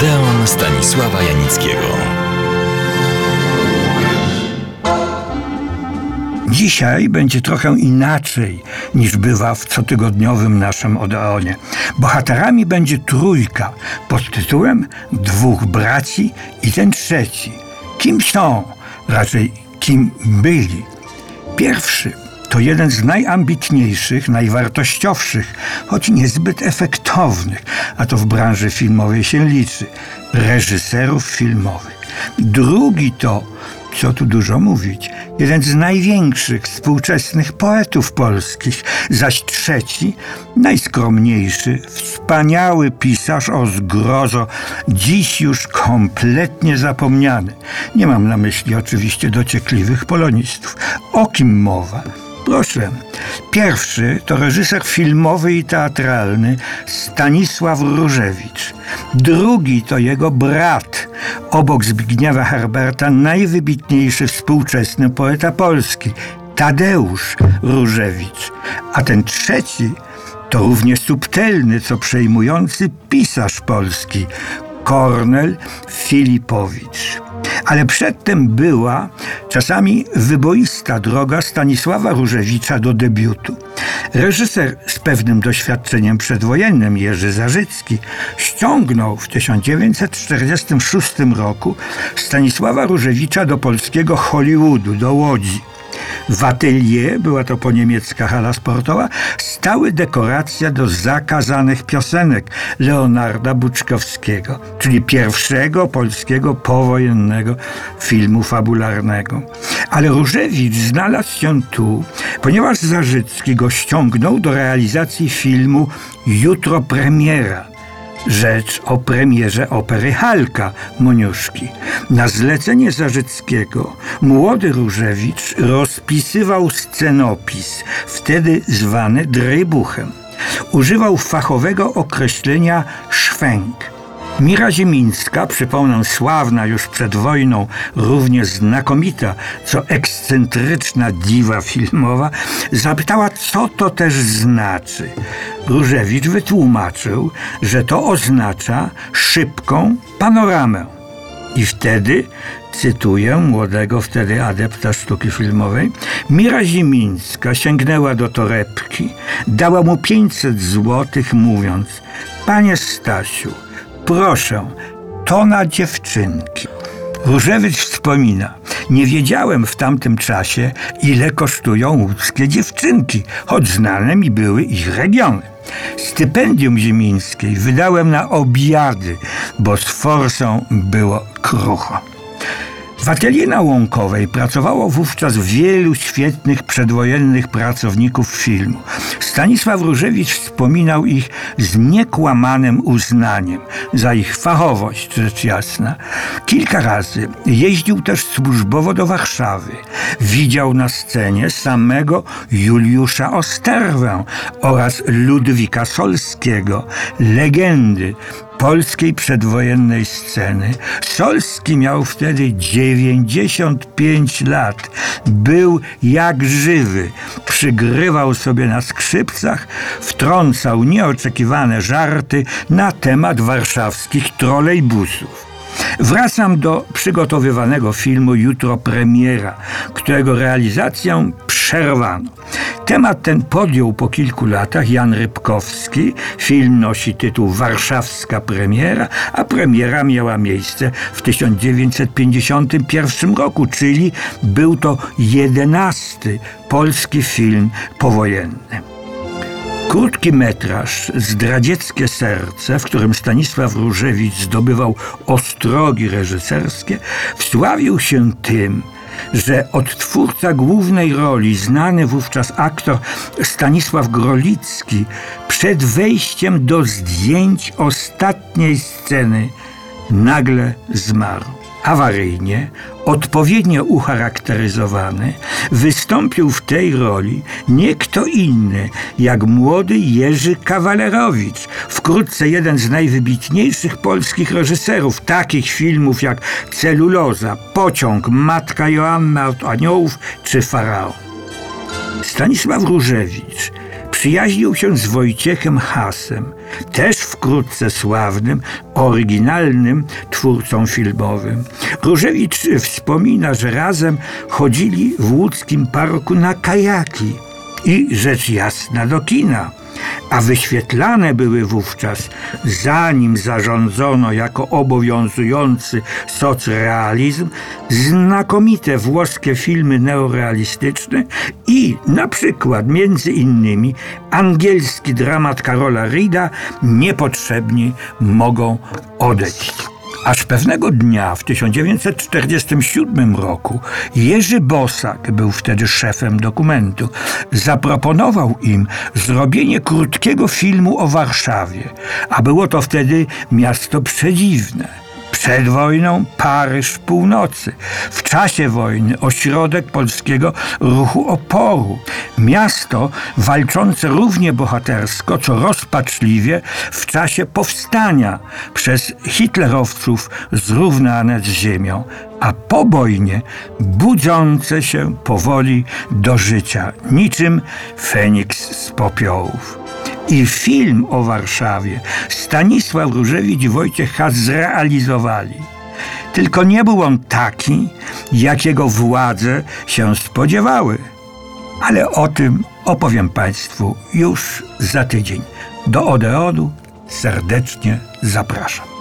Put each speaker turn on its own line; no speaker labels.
Odeon Stanisława Janickiego.
Dzisiaj będzie trochę inaczej niż bywa w cotygodniowym naszym Odeonie. Bohaterami będzie trójka pod tytułem Dwóch braci i ten trzeci. Kim są? Raczej kim byli? Pierwszy to jeden z najambitniejszych, najwartościowszych, choć niezbyt efektownych, a to w branży filmowej się liczy, reżyserów filmowych. Drugi to, co tu dużo mówić, jeden z największych współczesnych poetów polskich, zaś trzeci, najskromniejszy, wspaniały pisarz o zgrozo, dziś już kompletnie zapomniany. Nie mam na myśli oczywiście dociekliwych polonistów. O kim mowa? Proszę. Pierwszy to reżyser filmowy i teatralny Stanisław Różewicz. Drugi to jego brat, obok Zbigniewa Herberta, najwybitniejszy współczesny poeta polski, Tadeusz Różewicz. A ten trzeci to równie subtelny, co przejmujący pisarz polski, Kornel Filipowicz. Ale przedtem była czasami wyboista droga Stanisława Różewicza do debiutu. Reżyser z pewnym doświadczeniem przedwojennym Jerzy Zarzycki ściągnął w 1946 roku Stanisława Różewicza do polskiego Hollywoodu, do Łodzi. W atelier, była to poniemiecka hala sportowa, stały dekoracja do zakazanych piosenek Leonarda Buczkowskiego, czyli pierwszego polskiego powojennego filmu fabularnego. Ale Różewicz znalazł się tu, ponieważ Zarzycki go ściągnął do realizacji filmu Jutro premiera rzecz o premierze opery Halka Moniuszki. Na zlecenie Zarzyckiego młody Różewicz rozpisywał scenopis, wtedy zwany drejbuchem. Używał fachowego określenia szwęk. Mira Ziemińska, przypomnę, sławna już przed wojną, równie znakomita, co ekscentryczna diwa filmowa, zapytała, co to też znaczy. Różewicz wytłumaczył, że to oznacza szybką panoramę. I wtedy, cytuję młodego wtedy adepta sztuki filmowej, Mira Zimińska sięgnęła do torebki, dała mu 500 złotych, mówiąc: Panie Stasiu, proszę, to na dziewczynki. Różewicz wspomina, nie wiedziałem w tamtym czasie, ile kosztują łódzkie dziewczynki, choć znane mi były ich regiony. Stypendium ziemińskiej wydałem na obiady, bo z forsą było krucho. W atelier na Łąkowej pracowało wówczas wielu świetnych przedwojennych pracowników filmu. Stanisław Różewicz wspominał ich z niekłamanym uznaniem za ich fachowość, rzecz jasna. Kilka razy jeździł też służbowo do Warszawy. Widział na scenie samego Juliusza Osterwę oraz Ludwika Solskiego, legendy polskiej przedwojennej sceny. Solski miał wtedy 95 lat. Był jak żywy. Przygrywał sobie na skrzypcach, wtrącał nieoczekiwane żarty na temat warszawskich trolejbusów. Wracam do przygotowywanego filmu Jutro Premiera, którego realizację przerwano. Temat ten podjął po kilku latach Jan Rybkowski. Film nosi tytuł Warszawska Premiera, a premiera miała miejsce w 1951 roku, czyli był to jedenasty polski film powojenny. Krótki metraż Zdradzieckie serce, w którym Stanisław Różewicz zdobywał ostrogi reżyserskie, wsławił się tym, że odtwórca głównej roli, znany wówczas aktor Stanisław Grolicki, przed wejściem do zdjęć ostatniej sceny nagle zmarł awaryjnie, odpowiednio ucharakteryzowany, wystąpił w tej roli nie kto inny jak młody Jerzy Kawalerowicz, wkrótce jeden z najwybitniejszych polskich reżyserów takich filmów jak Celuloza, Pociąg, Matka Joanna od Aniołów czy Faraon. Stanisław Różewicz przyjaźnił się z Wojciechem Hasem, też wkrótce sławnym, oryginalnym twórcą filmowym. Różewicz wspomina, że razem chodzili w łódzkim paroku na kajaki i rzecz jasna do kina a wyświetlane były wówczas, zanim zarządzono jako obowiązujący socrealizm, znakomite włoskie filmy neorealistyczne i na przykład między innymi angielski dramat Karola Rida Niepotrzebni mogą odejść. Aż pewnego dnia w 1947 roku Jerzy Bosak, był wtedy szefem dokumentu, zaproponował im zrobienie krótkiego filmu o Warszawie, a było to wtedy miasto przedziwne. Przed wojną Paryż północy, w czasie wojny ośrodek polskiego ruchu oporu. Miasto walczące równie bohatersko, co rozpaczliwie w czasie powstania przez hitlerowców zrównane z ziemią, a po wojnie budzące się powoli do życia, niczym Feniks z popiołów i film o Warszawie Stanisław Różewicz i Wojciech Has zrealizowali. Tylko nie był on taki, jakiego władze się spodziewały. Ale o tym opowiem Państwu już za tydzień. Do Odeonu serdecznie zapraszam.